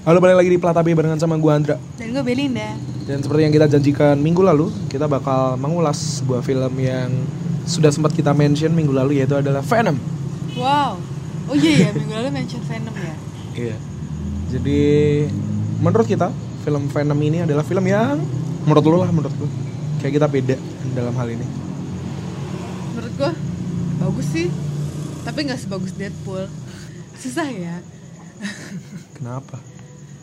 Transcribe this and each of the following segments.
Halo balik lagi di Platapi barengan sama gue Andra Dan gue Belinda. Dan seperti yang kita janjikan minggu lalu Kita bakal mengulas sebuah film yang Sudah sempat kita mention minggu lalu Yaitu adalah Venom Wow. Oh iya ya, minggu lalu mention Venom ya. Iya Jadi menurut kita Film Venom ini adalah film yang Menurut lu lah menurut lu Kayak kita beda dalam hal ini Menurut gue bagus sih, tapi nggak sebagus Deadpool. Susah ya. Kenapa?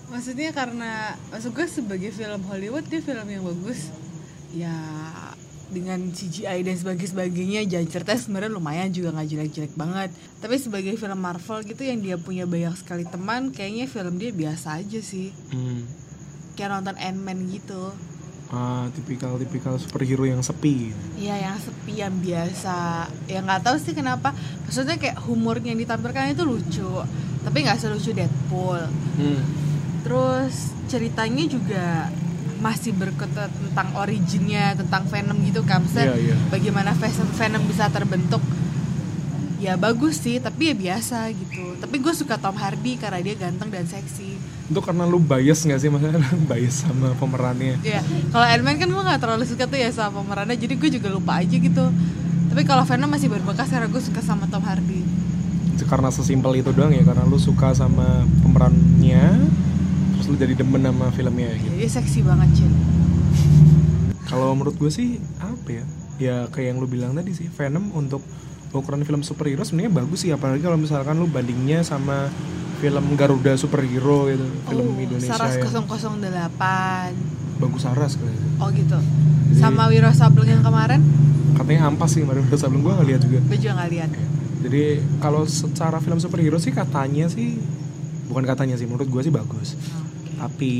Maksudnya karena maksud gue sebagai film Hollywood dia film yang bagus. Ya dengan CGI dan sebagainya jangan cerita sebenarnya lumayan juga nggak jelek-jelek banget. Tapi sebagai film Marvel gitu yang dia punya banyak sekali teman kayaknya film dia biasa aja sih. Hmm. kayak nonton Ant-Man gitu. Ah, tipikal-tipikal superhero yang sepi. Iya yang sepi yang biasa. Ya nggak tahu sih kenapa. Maksudnya kayak humornya yang ditampilkan itu lucu. Tapi nggak selucu Deadpool. Hmm. Terus ceritanya juga masih berkutat tentang originnya Tentang Venom gitu kan Maksudnya Iya, iya. Bagaimana Venom bisa terbentuk Ya bagus sih tapi ya biasa gitu Tapi gue suka Tom Hardy karena dia ganteng dan seksi Itu karena lu bias gak sih Maksudnya bias sama pemerannya Ya, kalau Ant-Man kan gue gak terlalu suka tuh ya sama pemerannya, jadi gue juga lupa aja gitu. Tapi kalau Venom masih berbekas karena gue suka sama Tom Hardy. Itu karena sesimpel itu doang ya karena lu suka sama pemerannya terus lu jadi demen sama filmnya gitu Jadi seksi banget Cin. kalau menurut gue sih apa ya ya kayak yang lu bilang tadi sih Venom untuk ukuran film superhero sebenarnya bagus sih apalagi kalau misalkan lu bandingnya sama film Garuda superhero gitu film Oh, Indonesia Saras yang 008. bagus saras kayaknya Oh gitu. Jadi- Sama Wiro Sableng yang kemarin, katanya ampas sih kemarin udah sebelum gue nggak lihat juga gue juga gak lihat. jadi kalau secara film superhero sih katanya sih bukan katanya sih menurut gue sih bagus Tapi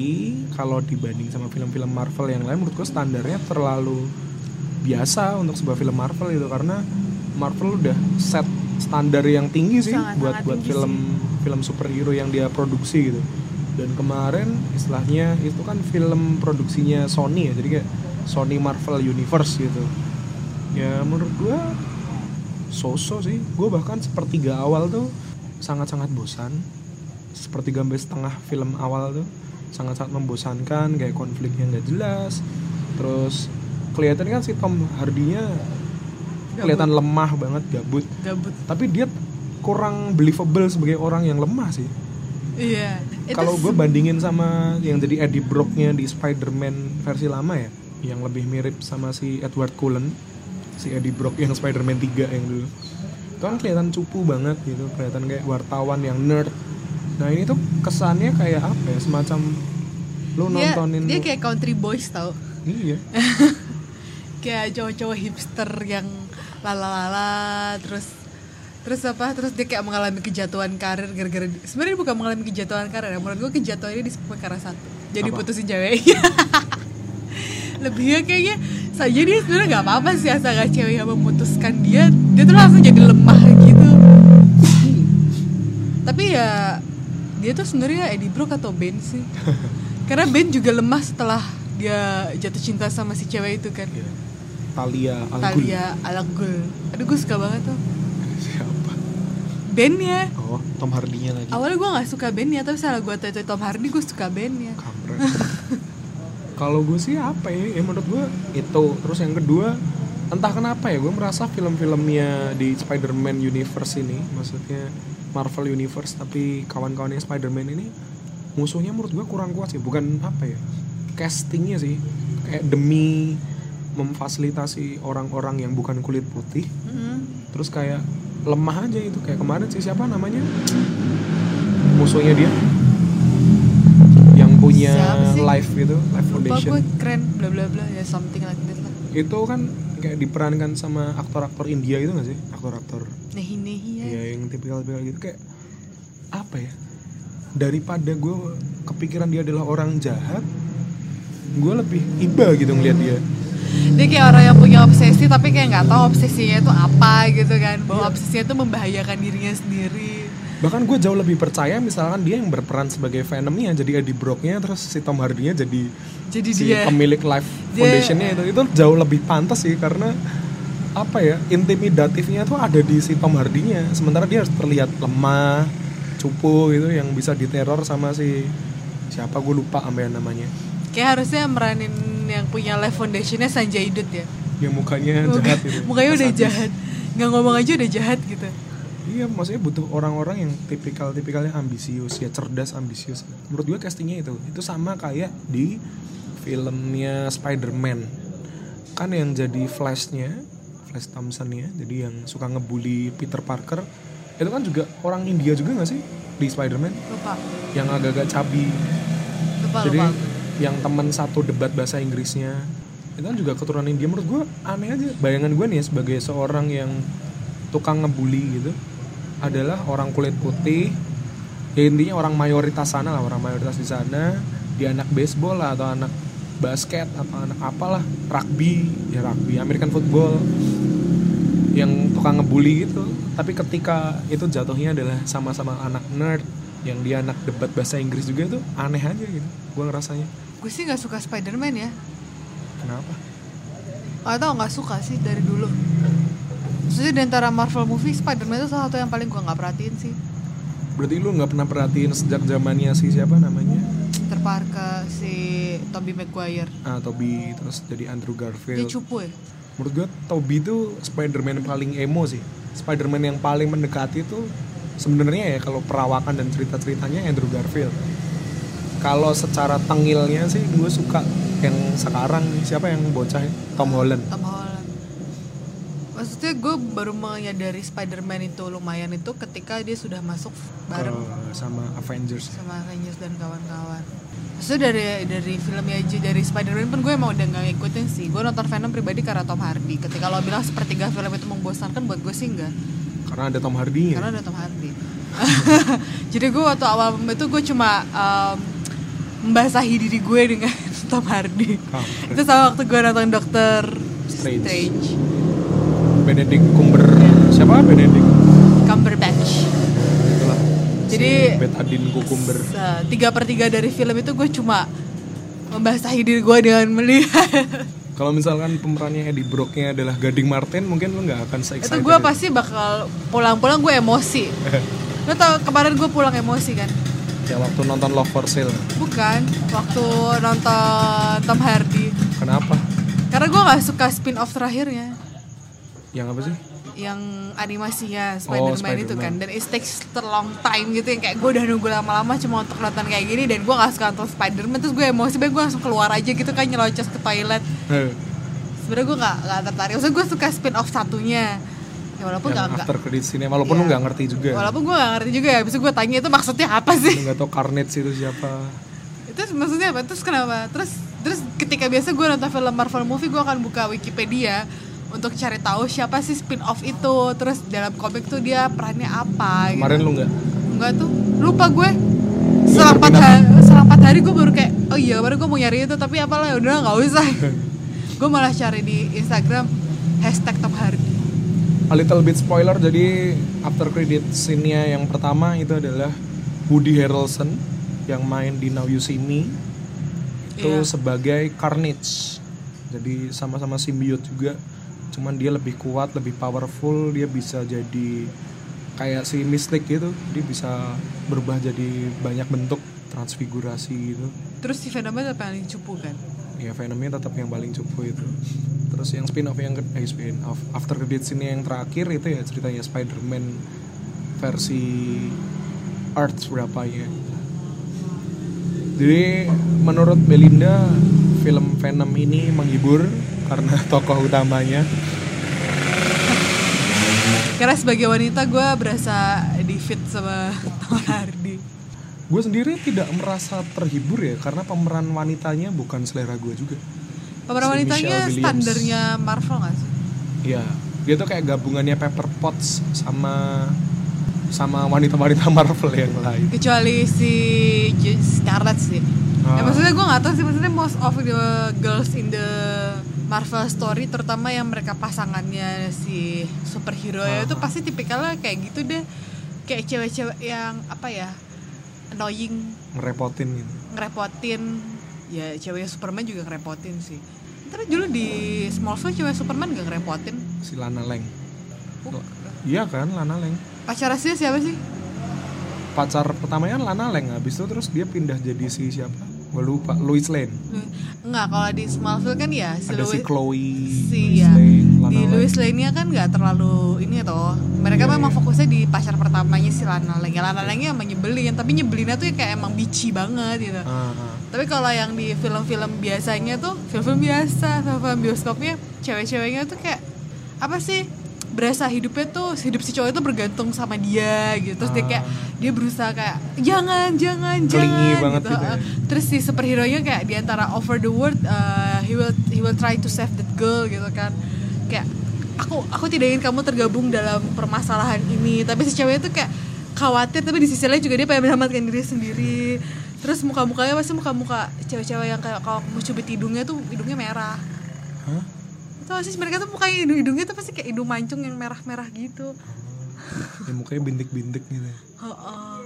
kalau dibanding sama film-film Marvel yang lain menurut gue standarnya terlalu biasa untuk sebuah film Marvel itu karena Marvel udah set standar yang tinggi sih Sangat-sangat buat buat tinggi film film superhero yang dia produksi gitu. Dan kemarin istilahnya itu kan film produksinya Sony ya, jadi kayak Sony Marvel Universe gitu. Ya menurut gue so-so sih. Gue bahkan sepertiga awal tuh sangat-sangat bosan. Sepertiga sampai setengah film awal tuh sangat-sangat membosankan kayak konfliknya nggak jelas. Terus kelihatan kan si Tom Hardy-nya kelihatan lemah banget gabut. Gabut. tapi dia kurang believable sebagai orang yang lemah sih. Iya. Kalau gue bandingin sama yang jadi Eddie Brock-nya di Spider-Man versi lama ya yang lebih mirip sama si Edward Cullen si Eddie Brock yang Spider-Man 3 yang dulu. Itu kan kelihatan cupu banget gitu kelihatan kayak wartawan yang nerd nah ini tuh kesannya kayak apa ya? Semacam lu dia, nontonin dia lu- kayak country boys tau. Iya. Kayak cowok-cowok hipster yang lala-lala terus terus apa? Terus dia kayak mengalami kejatuhan karir gara-gara sebenarnya bukan mengalami kejatuhan karir ya menurut gue kejatuhannya disebabkan karena satu jadi Apa? putusin ceweknya. Lebihnya kayaknya saja dia sebenarnya nggak apa-apa sih asal gak cewek yang memutuskan dia dia tuh langsung jadi lemah gitu. Tapi ya dia tuh sebenarnya Eddie Brock atau Ben sih karena Ben juga lemah setelah dia jatuh cinta sama si cewek itu kan Iya. Talia Al. Talia Al Ghul. Aduh gue suka banget tuh. siapa Bandnya. oh Tom Hardy-nya lagi Awalnya gue gak suka bandnya, tapi salah gue tahu Tom Hardy gue suka bandnya. kampret kalau gue sih apa ya, ya menurut gue itu terus yang kedua entah kenapa ya gue merasa film-filmnya di Spider-Man universe ini maksudnya Marvel universe tapi kawan-kawannya Spider-Man ini musuhnya menurut gue kurang kuat sih bukan apa ya castingnya sih kayak demi memfasilitasi orang-orang yang bukan kulit putih. Mhm. terus kayak lemah aja itu kayak kemarin sih siapa namanya? Musuhnya dia. Yang punya live gitu live Lupa foundation. gue keren bla bla bla ya something like that lah. itu kan kayak diperankan sama aktor-aktor India itu gak sih aktor-aktor Nehi nehi ya. ya yang tipikal-tipikal gitu kayak apa ya daripada gue kepikiran dia adalah orang jahat gue lebih iba gitu ngeliat dia Dia kayak orang yang punya obsesi tapi kayak nggak tahu obsesinya itu apa gitu kan. Bahwa obsesinya itu membahayakan dirinya sendiri. Bahkan gue jauh lebih percaya misalkan dia yang berperan sebagai Venomnya jadi Eddie Brocknya terus si Tom Hardy-nya jadi Jadi si dia. pemilik dia- foundationnya itu. Itu jauh lebih pantas sih karena apa ya intimidatifnya tuh ada di si Tom Hardy-nya. Sementara dia harus terlihat lemah cupu gitu yang bisa diteror sama si siapa gue lupa sampai namanya. Kayak harusnya meranin yang punya live foundationnya Sanjay Dutt ya. Yang mukanya jahat gitu. mukanya udah Sadis. jahat. Nggak ngomong aja udah jahat gitu Iya, maksudnya butuh orang-orang yang tipikal-tipikalnya ambisius, ya cerdas, ambisius. Menurut gue castingnya itu, itu sama kayak di filmnya Spider-Man. Kan yang jadi Flashnya, Flash Thompson ya, jadi yang suka ngebully Peter Parker, itu kan juga orang India juga gak sih di Spider-Man? lupa Yang agak-agak cabi. lupa jadi lupa yang teman satu debat bahasa Inggrisnya, itu kan juga keturunan India. Menurut gue aneh aja. Bayangan gue nih ya, sebagai seorang yang tukang ngebully gitu, adalah orang kulit putih. Ya intinya orang mayoritas sana lah orang mayoritas di sana. Dia anak baseball lah atau anak basket atau anak apalah. Rugby ya rugby American football. Yang tukang ngebully gitu. Tapi ketika itu jatuhnya adalah sama-sama anak nerd yang dia anak debat bahasa Inggris juga tuh aneh aja gitu gue ngerasanya. Gue sih nggak suka Spider-Man ya. Kenapa? Gak tau nggak suka sih dari dulu Maksudnya di antara Marvel movie Spider-Man itu salah satu yang paling gue nggak perhatiin sih. Berarti lu nggak pernah perhatiin sejak zamannya si siapa namanya? Peter Parker si Tobey Maguire. Ah Toby terus jadi Andrew dia Garfield cupu ya? Menurut gue Toby itu Spider-Man paling emo sih. Spider-Man yang paling mendekati itu sebenarnya ya kalau perawakan dan cerita-ceritanya Andrew Garfield. Kalau secara tengilnya sih gue suka yang sekarang. Siapa yang bocah ya? Tom Holland. Tom Holland maksudnya gue baru menyadari Spider-Man itu lumayan itu ketika dia sudah masuk bareng. Ke sama Avengers. Sama Avengers dan kawan-kawan. Maksudnya dari dari filmnya aja dari Spider-Man pun gue emang udah gak ngikutin sih. Gue nonton Venom pribadi karena Tom Hardy. Ketika lo bilang sepertiga film itu membosankan buat gue sih enggak karena ada Tom Hardy karena ada Tom Hardy. Jadi gue waktu awal itu gue cuma um, membasahi diri gue dengan Tom Hardy. Kampret. itu sama waktu gue nonton Doctor Strange. Strange, Benedict Cumber siapa? Benedict? Cumberbatch. Itulah. Jadi- si Betadine Cucumber Se- tiga per tiga dari film itu gue cuma membasahi diri gue dengan melihat. Kalau misalkan pemerannya Eddie Brocknya adalah Gading Martin mungkin lu nggak akan se itu gue pasti bakal pulang-pulang gue emosi. Lo tau kemarin gue pulang emosi kan? Ya waktu nonton Love for Sale. Bukan waktu nonton Tom Hardy. Kenapa? Karena gue nggak suka spin off terakhirnya yang apa sih? Yang animasinya Spider-Man itu Spider-Man. kan dan it takes a long time gitu yang kayak gue udah nunggu lama-lama cuma untuk nonton kayak gini dan gue gak suka nonton Spider-Man. Terus gue emosi banget gue langsung keluar aja gitu kan nyelocos ke toilet. Eh, sebenarnya gue gak, gak tertarik. Maksudnya gue suka spin off satunya. Ya walaupun yang gak, gak after credit scene walaupun Iya. lu nggak ngerti juga. Walaupun gue gak ngerti juga ya. Bisa gue tanya itu maksudnya apa sih? Lu nggak tahu Carnage itu siapa. Itu maksudnya apa? Terus kenapa? Terus terus ketika biasa gue nonton film Marvel movie gue akan buka Wikipedia untuk cari tahu siapa sih spin off itu. Terus dalam komik tuh dia perannya apa gitu. kemarin lu nggak? Enggak tuh. Lupa gue. Selang empat hari selang empat hari gue baru kayak oh iya baru gue mau nyari itu tapi apalah ya udah nggak usah. Gue malah cari di Instagram hashtag Tom Hardy. A little bit spoiler jadi after credit scene-nya yang pertama itu adalah Woody Harrelson yang main di Now You See Me. Itu Iya. sebagai Carnage. Jadi sama-sama simbiot juga cuman dia lebih kuat lebih powerful dia bisa jadi kayak si Mystic gitu. Dia bisa berubah jadi banyak bentuk transfigurasi gitu. Terus si Venomnya apa yang cupu kan? Ya Venomnya tetap yang paling cupu itu. Terus yang spin off yang eh spin off after credit scene yang terakhir itu ya ceritanya Spider-Man versi Earth berapa ya jadi menurut Belinda film Venom ini menghibur karena tokoh utamanya. Karena sebagai wanita gue berasa di fit sama Tom Hardy. Gue sendiri tidak merasa terhibur ya karena pemeran wanitanya bukan selera gue juga. Pemeran Si wanitanya standarnya Marvel gak sih? Iya, dia tuh kayak gabungannya Pepper Potts sama sama wanita-wanita Marvel yang lain. kecuali si Scarlet sih. Ah. ya maksudnya gue gak tahu sih maksudnya most of the girls in the Marvel story terutama yang mereka pasangannya si superhero ya itu Ah. pasti tipikalnya kayak gitu deh kayak cewek-cewek yang apa ya annoying Ngerepotin gitu. ngerepotin ya cewek Superman juga ngerepotin sih tapi dulu di Smallville cewek Superman gak ngerepotin Si Lana Lang. Bukan. Iya kan, Lana Lang. pacar aslinya siapa sih pacar pertamanya Lana Lang habis itu terus dia pindah jadi si siapa gue lupa. Louis Lane. Enggak, kalau di Smallville kan ya si ada si Louis Chloe si Lois ya. Lane, Lana di Lang. Louis Lane-nya kan nggak terlalu ini toh. Mereka Iya, memang iya. fokusnya di pacar pertamanya si Lana Lang ya Lana Lang-nya emang nyebelin tapi nyebelinnya tuh kayak emang bici banget gitu. Ah, ah. tapi kalau yang di film-film biasanya tuh film-film biasa film-film bioskopnya cewek-ceweknya tuh kayak apa sih berasa hidupnya tuh hidup si cowok itu bergantung sama dia gitu. Terus dia kayak dia berusaha kayak jangan jangan Clingy jangan banget gitu, gitu ya. terus si superhero nya kayak di antara over the world uh, he will he will try to save that girl gitu kan. Kayak aku aku tidak ingin kamu tergabung dalam permasalahan ini. Tapi si cewek itu kayak khawatir tapi di sisi lain juga dia pengen menyelamatkan diri sendiri. Terus muka mukanya pasti muka muka cewek-cewek yang kayak kalau kamu cubit hidungnya tuh hidungnya merah. Hah? Tau sih mereka tuh mukanya hidung hidungnya tuh pasti kayak hidung mancung yang merah-merah gitu. Ya mukanya bintik-bintik gitu. Ya. Heeh.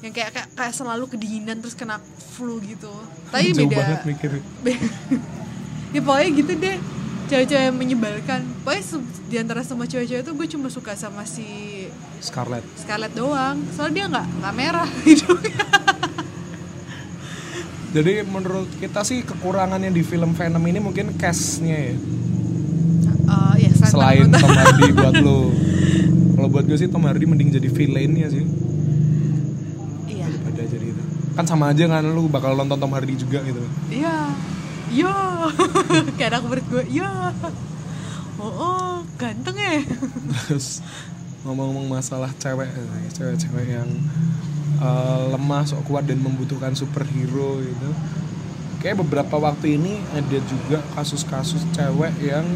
yang kayak, kayak kayak selalu kedinginan terus kena flu gitu. Tapi Jauh beda. banget mikir ya pokoknya gitu deh. Cewek-cewek yang menyebalkan. Pokoknya di antara semua cewek-cewek tuh gue cuma suka sama si Scarlett. Scarlett doang. Soalnya dia nggak nggak merah hidungnya jadi menurut kita sih kekurangannya di film Venom ini mungkin castnya ya. Eh, ya selain Tom Hardy buat lo. Kalau buat gue sih Tom Hardy mending jadi villainnya sih. Iya. Daripada jadi itu. Kan sama aja kan lu bakal nonton Tom Hardy juga gitu. Iya. Iya kayak anak murid gue iya oh, oh ganteng ya. Terus ngomong-ngomong masalah cewek cewek-cewek yang eh, lemah sok kuat dan membutuhkan superhero gitu. Kayak beberapa waktu ini ada juga kasus-kasus cewek yang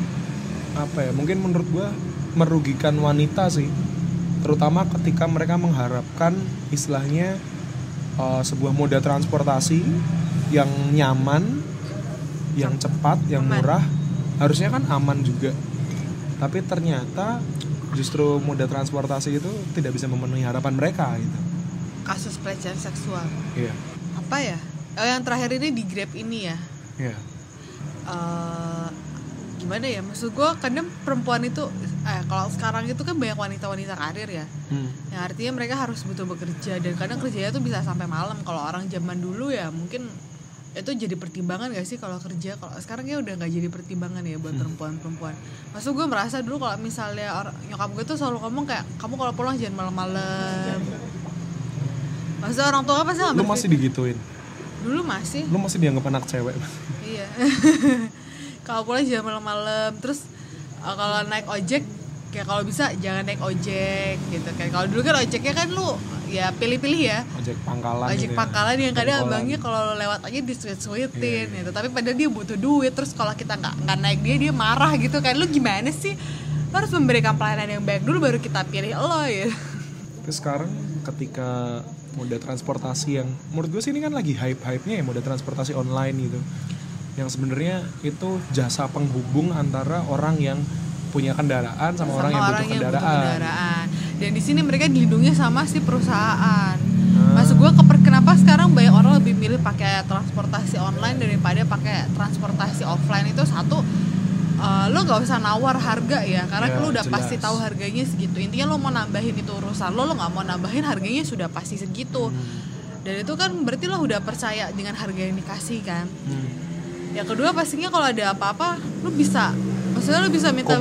apa ya mungkin menurut gua merugikan wanita sih. Terutama ketika mereka mengharapkan istilahnya eh, sebuah moda transportasi yang nyaman yang cepat yang murah. Harusnya kan aman juga. Tapi ternyata justru moda transportasi itu tidak bisa memenuhi harapan mereka gitu kasus pelecehan seksual. Iya. Apa ya? Oh, yang terakhir ini di Grab ini ya? Iya. Eh gimana ya? Maksud gue kadang perempuan itu eh kalau sekarang itu kan banyak wanita-wanita karir ya. Hmm. yang artinya mereka harus betul bekerja dan kadang kerjanya tuh bisa sampai malam. Kalau orang zaman dulu ya mungkin itu jadi pertimbangan gak sih kalau kerja? Kalau sekarang ya udah nggak jadi pertimbangan ya buat perempuan-perempuan. Maksud gue merasa dulu kalau misalnya orang nyokap gue tuh selalu ngomong kayak kamu kalau pulang jangan malam-malam maksudnya orang tua pasti nggak lu masih digituin dulu masih lu masih dianggap anak cewek Iya. kalau pulang jangan malam-malam. Terus uh, kalau naik ojek ya kalau bisa jangan naik ojek gitu kan. Kalau dulu kan ojeknya kan lu ya pilih-pilih ya. ojek pangkalan Ojek gitu ya. pangkalan yang kadang Pangkalan. abangnya kalau lewat aja disuit-suitin Iya, gitu. Tapi padahal dia butuh duit. Terus kalau kita nggak nggak naik dia dia marah gitu kan. Lu gimana sih? Lu harus memberikan pelayanan yang baik dulu baru kita pilih lo ya. Sekarang ketika moda transportasi yang menurut gue sih ini kan lagi hype-hype-nya ya moda transportasi online gitu. Yang sebenarnya itu jasa penghubung antara orang yang punya kendaraan sama, orang yang butuh kendaraan. kendaraan. Dan di sini mereka dilindungi sama si perusahaan. Ah. Maksud gue keper kenapa sekarang banyak orang lebih milih pakai transportasi online daripada pakai transportasi offline itu satu eh, lo gak usah nawar harga ya karena Ya, lo udah jelas. pasti tahu harganya segitu intinya lo mau nambahin itu urusan lo lo nggak mau nambahin harganya sudah pasti segitu Hmm. dan itu kan berarti lo udah percaya dengan harga yang dikasih kan Hmm. yang kedua pastinya kalau ada apa-apa lu bisa maksudnya lu bisa minta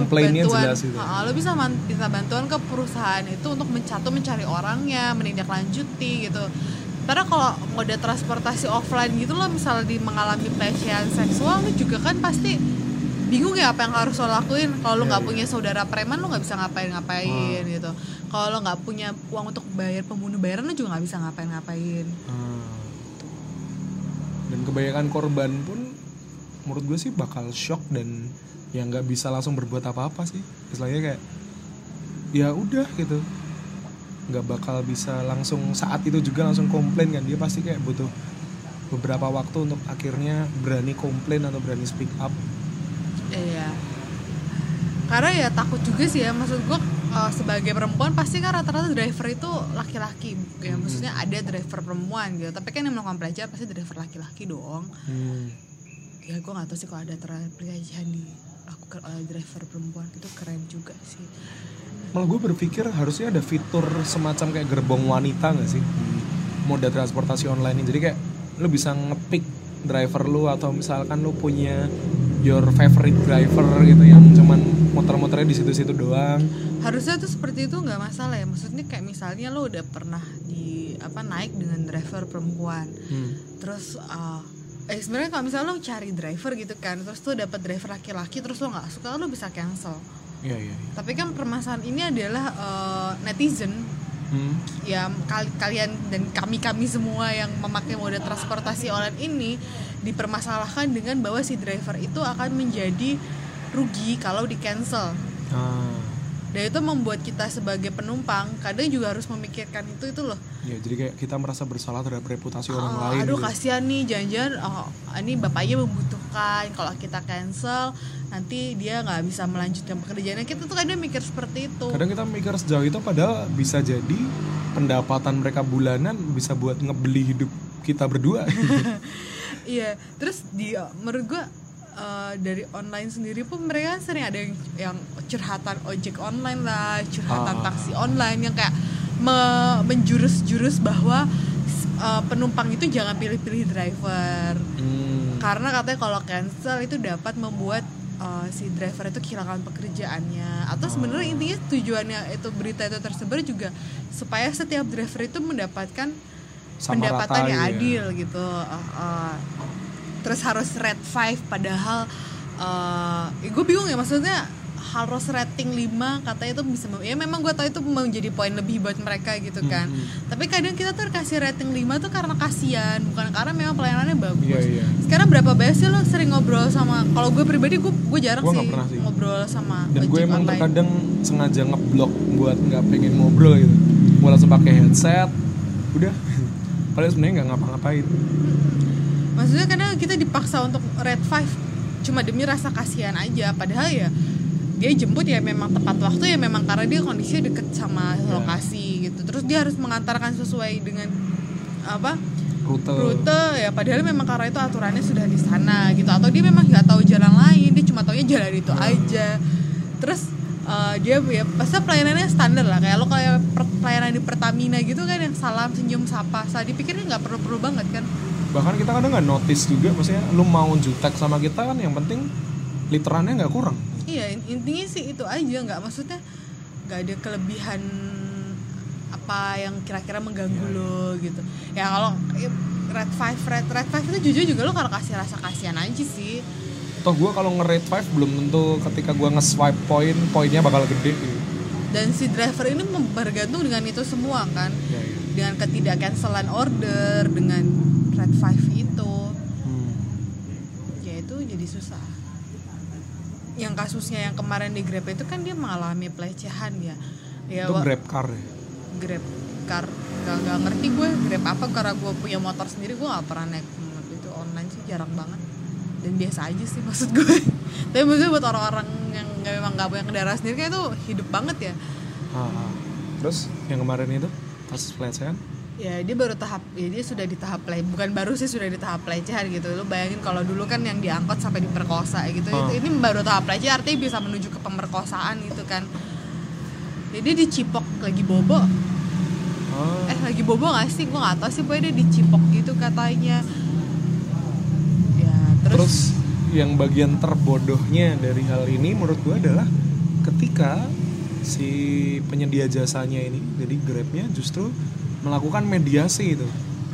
bantuan. Ha, lu bisa minta bantuan ke perusahaan itu untuk mencatu mencari orangnya menindaklanjuti gitu karena kalau mode transportasi offline gitu lo misalnya di mengalami pelecehan seksual lu juga kan pasti bingung ya apa yang harus lo lakuin kalau lu Iya, nggak iya. punya saudara preman lu nggak bisa ngapain-ngapain gitu kalau lo nggak punya uang untuk bayar pembunuh bayaran lu juga nggak bisa ngapain-ngapain Ah. Dan kebanyakan korban pun menurut gue sih bakal shock dan ya nggak bisa langsung berbuat apa-apa sih. Istilahnya kayak ya udah gitu. nggak bakal bisa langsung saat itu juga langsung komplain kan dia pasti kayak butuh beberapa waktu untuk akhirnya berani komplain atau berani speak up. Karena ya takut juga sih ya maksud gua eh, sebagai perempuan pasti kan rata-rata driver itu laki-laki ya. Maksudnya ada driver perempuan gitu. Tapi kan yang melakukan pelecehan pasti driver laki-laki dong. Hmm. ya gua nggak tahu sih kalau ada pelecehan dilakukan oleh driver perempuan itu keren juga sih. Malah gue berpikir harusnya ada fitur semacam kayak gerbong wanita nggak sih? Moda transportasi online ini. Jadi kayak lu bisa ngepick driver lu atau misalkan lu punya your favorite driver gitu yang cuman motor-motornya di situ-situ doang. Harusnya tuh seperti itu nggak masalah ya. Maksudnya kayak misalnya lo udah pernah di apa naik dengan driver perempuan. Hmm. terus uh, eh sebenarnya kalau misalnya lo cari driver gitu kan terus tuh dapat driver laki-laki terus lo nggak suka lo bisa cancel. Iya iya iya. tapi kan permasalahan ini adalah uh, netizen Hmm. ya kal- kalian dan kami kami semua yang memakai moda transportasi online ini dipermasalahkan dengan bahwa si driver itu akan menjadi rugi kalau di cancel Ah, dan itu membuat kita sebagai penumpang kadang juga harus memikirkan itu itu loh ya jadi kayak kita merasa bersalah terhadap reputasi orang Oh, lain aduh gitu. kasihan nih jangan-jangan oh, ini bapaknya membutuhkan kalau kita cancel nanti dia nggak bisa melanjutkan pekerjaannya kita tuh kadang mikir seperti itu kadang kita mikir sejauh itu padahal bisa jadi pendapatan mereka bulanan bisa buat ngebeli hidup kita berdua iya terus di menurut gua eh, dari online sendiri pun mereka sering ada yang, yang curhatan ojek online lah curhatan Ah. taksi online yang kayak me- menjurus-jurus bahwa eh, penumpang itu jangan pilih-pilih driver Hmm. karena katanya kalau cancel itu dapat membuat uh, si driver itu kehilangan pekerjaannya atau sebenarnya intinya tujuannya itu berita itu tersebar juga supaya setiap driver itu mendapatkan Sama pendapatan rata, yang iya. adil gitu Uh, uh. terus harus red 5 padahal uh, gue bingung ya maksudnya harus rating 5 katanya itu bisa ya memang gue tahu itu menjadi poin lebih buat mereka gitu kan. Hmm, tapi kadang kita tuh kasih rating 5 tuh karena kasihan bukan karena memang pelayanannya bagus. Iya iya. Sekarang berapa banyak sih lo sering ngobrol sama kalau gue pribadi gue gue jarang Gua sih, sih. ngobrol sama dan gue emang online. terkadang sengaja ngeblok buat nggak pengen ngobrol gitu. Gue langsung pakai headset udah. Padahal sebenarnya nggak ngapa-ngapain. Maksudnya karena kita dipaksa untuk red five cuma demi rasa kasihan aja. Padahal ya dia jemput ya memang tepat waktu ya memang karena dia kondisinya deket sama Ya. lokasi gitu. Terus dia harus mengantarkan sesuai dengan apa rute, rute ya. Padahal memang karena itu aturannya sudah di sana gitu. Atau dia memang nggak tahu jalan lain dia cuma taunya jalan itu aja. Terus eh, dia ya pasti pelayanannya standar lah. Kayak lo kayak per- pelayanan di Pertamina gitu kan yang salam senyum sapa saya dipikirnya nggak perlu perlu banget kan? Bahkan kita kadang nggak notice juga maksudnya lu mau jutek sama kita kan yang penting literannya nggak kurang iya in- intinya sih itu aja nggak maksudnya nggak ada kelebihan apa yang kira-kira mengganggu lo gitu ya kalau ya, red five red red five itu jujur juga lo kalau kasih rasa kasihan aja sih toh gue kalau nge-rate 5 belum tentu ketika gue nge-swipe poin poinnya bakal gede gitu. dan si driver ini bergantung dengan itu semua kan ya, ya. dengan ketidak cancelan order dengan red five itu Hmm. ya itu jadi susah yang kasusnya yang kemarin di Grab itu kan dia mengalami pelecehan ya. Ya itu grab car ya? Grab car. Gak, gak ngerti gue Grab apa karena gue punya motor sendiri gue gak pernah naik itu online sih jarang banget. Dan biasa aja sih maksud gue. Tapi maksudnya buat orang-orang yang nggak memang gak punya kendaraan sendiri kan itu hidup banget ya. Ah, ah. terus yang kemarin itu kasus pelecehan ya dia baru tahap ya dia sudah di tahap play bukan baru sih sudah di tahap pelecehan gitu. Lu bayangin kalau dulu kan yang diangkut sampai diperkosa gitu Ah. itu ini baru tahap pelecehan artinya bisa menuju ke pemerkosaan gitu kan. Jadi dicipok lagi bobo. Ah, eh lagi bobo gak sih? Gue gak tau sih pokoknya dia dicipok gitu katanya. Ya terus, terus yang bagian terbodohnya dari hal ini menurut gue adalah ketika si penyedia jasanya ini jadi grabnya justru melakukan mediasi itu.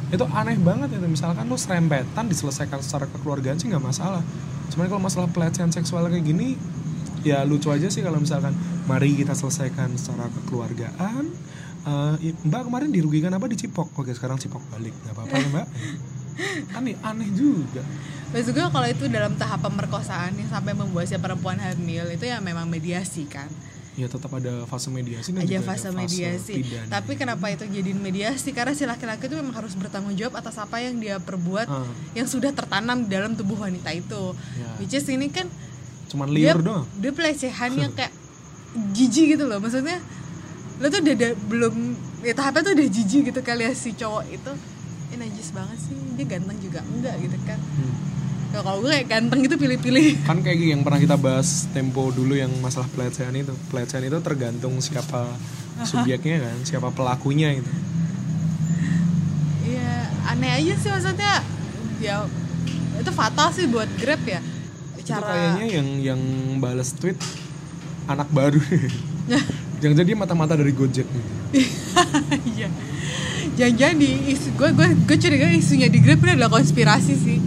Itu aneh banget itu. Misalkan lu serempetan diselesaikan secara kekeluargaan sih nggak masalah. Cuman kalau masalah pelecehan seksual kayak gini ya lucu aja sih kalau misalkan mari kita selesaikan secara kekeluargaan. Eh, mbak kemarin dirugikan apa dicipok oke sekarang cipok balik. Nggak apa-apa ya mbak. Nih aneh juga. Maksud gue kalau itu dalam tahap pemerkosaan yang sampai membuat si perempuan hamil itu ya memang mediasi kan ya tetap ada fase mediasi dan juga fase ada mediasi. pidana. tapi kenapa itu jadi mediasi? Karena si laki-laki itu memang harus bertanggung jawab atas apa yang dia perbuat Ah, yang sudah tertanam di dalam tubuh wanita itu. Ya. which is ini kan cuman dia liur doang. dia pelecehan yang kayak jijik gitu loh. Maksudnya lo tuh udah, udah belum ya tahapnya tuh udah jijik gitu kali ya si cowok itu. Eh najis banget sih. Dia ganteng juga. Enggak gitu kan. Hmm. Ya, kalau gue kayak ganteng gitu pilih-pilih kan kayak yang pernah kita bahas tempo dulu yang masalah pelecehan itu pelecehan itu tergantung siapa subjeknya kan siapa pelakunya gitu Iya, aneh aja sih maksudnya. Ya itu fatal sih buat Grab ya. itu kayaknya yang yang balas tweet anak baru jangan jadi mata-mata dari Gojek nih Iya. Jangan-jangan di isu gue gue gue curiga isunya di Grab ini adalah konspirasi sih.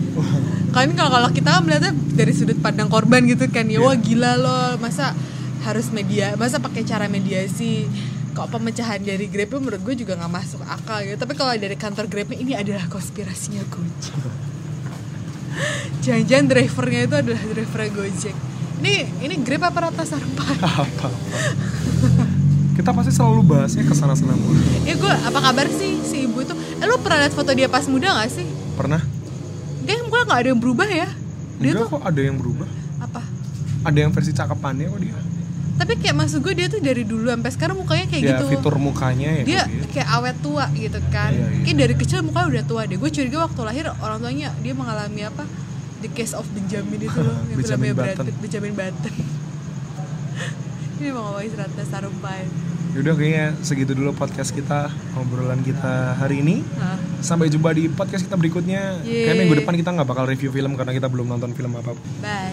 Kan kalau kalau kita kan melihatnya dari sudut pandang korban gitu kan ya wah gila loh masa harus media masa pakai cara mediasi kok pemecahan dari Grab menurut gue juga nggak masuk akal gitu. Tapi kalau dari kantor Grabnya ini adalah konspirasinya Gojek. Jangan-jangan drivernya itu adalah driver Gojek. Ini ini Grab apa Ratna Sarumpait apa kita pasti selalu bahasnya ke sana sana mulu ya gue apa kabar sih si ibu itu? Eh lu pernah lihat foto dia pas muda gak sih? Pernah? Dia gue nggak ada yang berubah ya. Dia enggak tuh kok ada yang berubah. Apa? Ada yang versi cakepannya kok dia. Tapi kayak maksud gue dia tuh dari dulu sampai sekarang mukanya kayak ya gitu. fitur mukanya ya dia kayak gitu. kayak awet tua gitu kan. Iya, iya. kayak dari kecil mukanya udah tua deh. Gue curiga waktu lahir orang tuanya dia mengalami apa? The case of Benjamin itu loh yang Benjamin Button. Benjamin Button ini mau ngomongin Ratna Sarumpait Yaudah kayaknya segitu dulu podcast kita obrolan kita hari ini. Hah. sampai jumpa di podcast kita berikutnya. Yeay. kayak minggu depan kita nggak bakal review film karena kita belum nonton film apa bye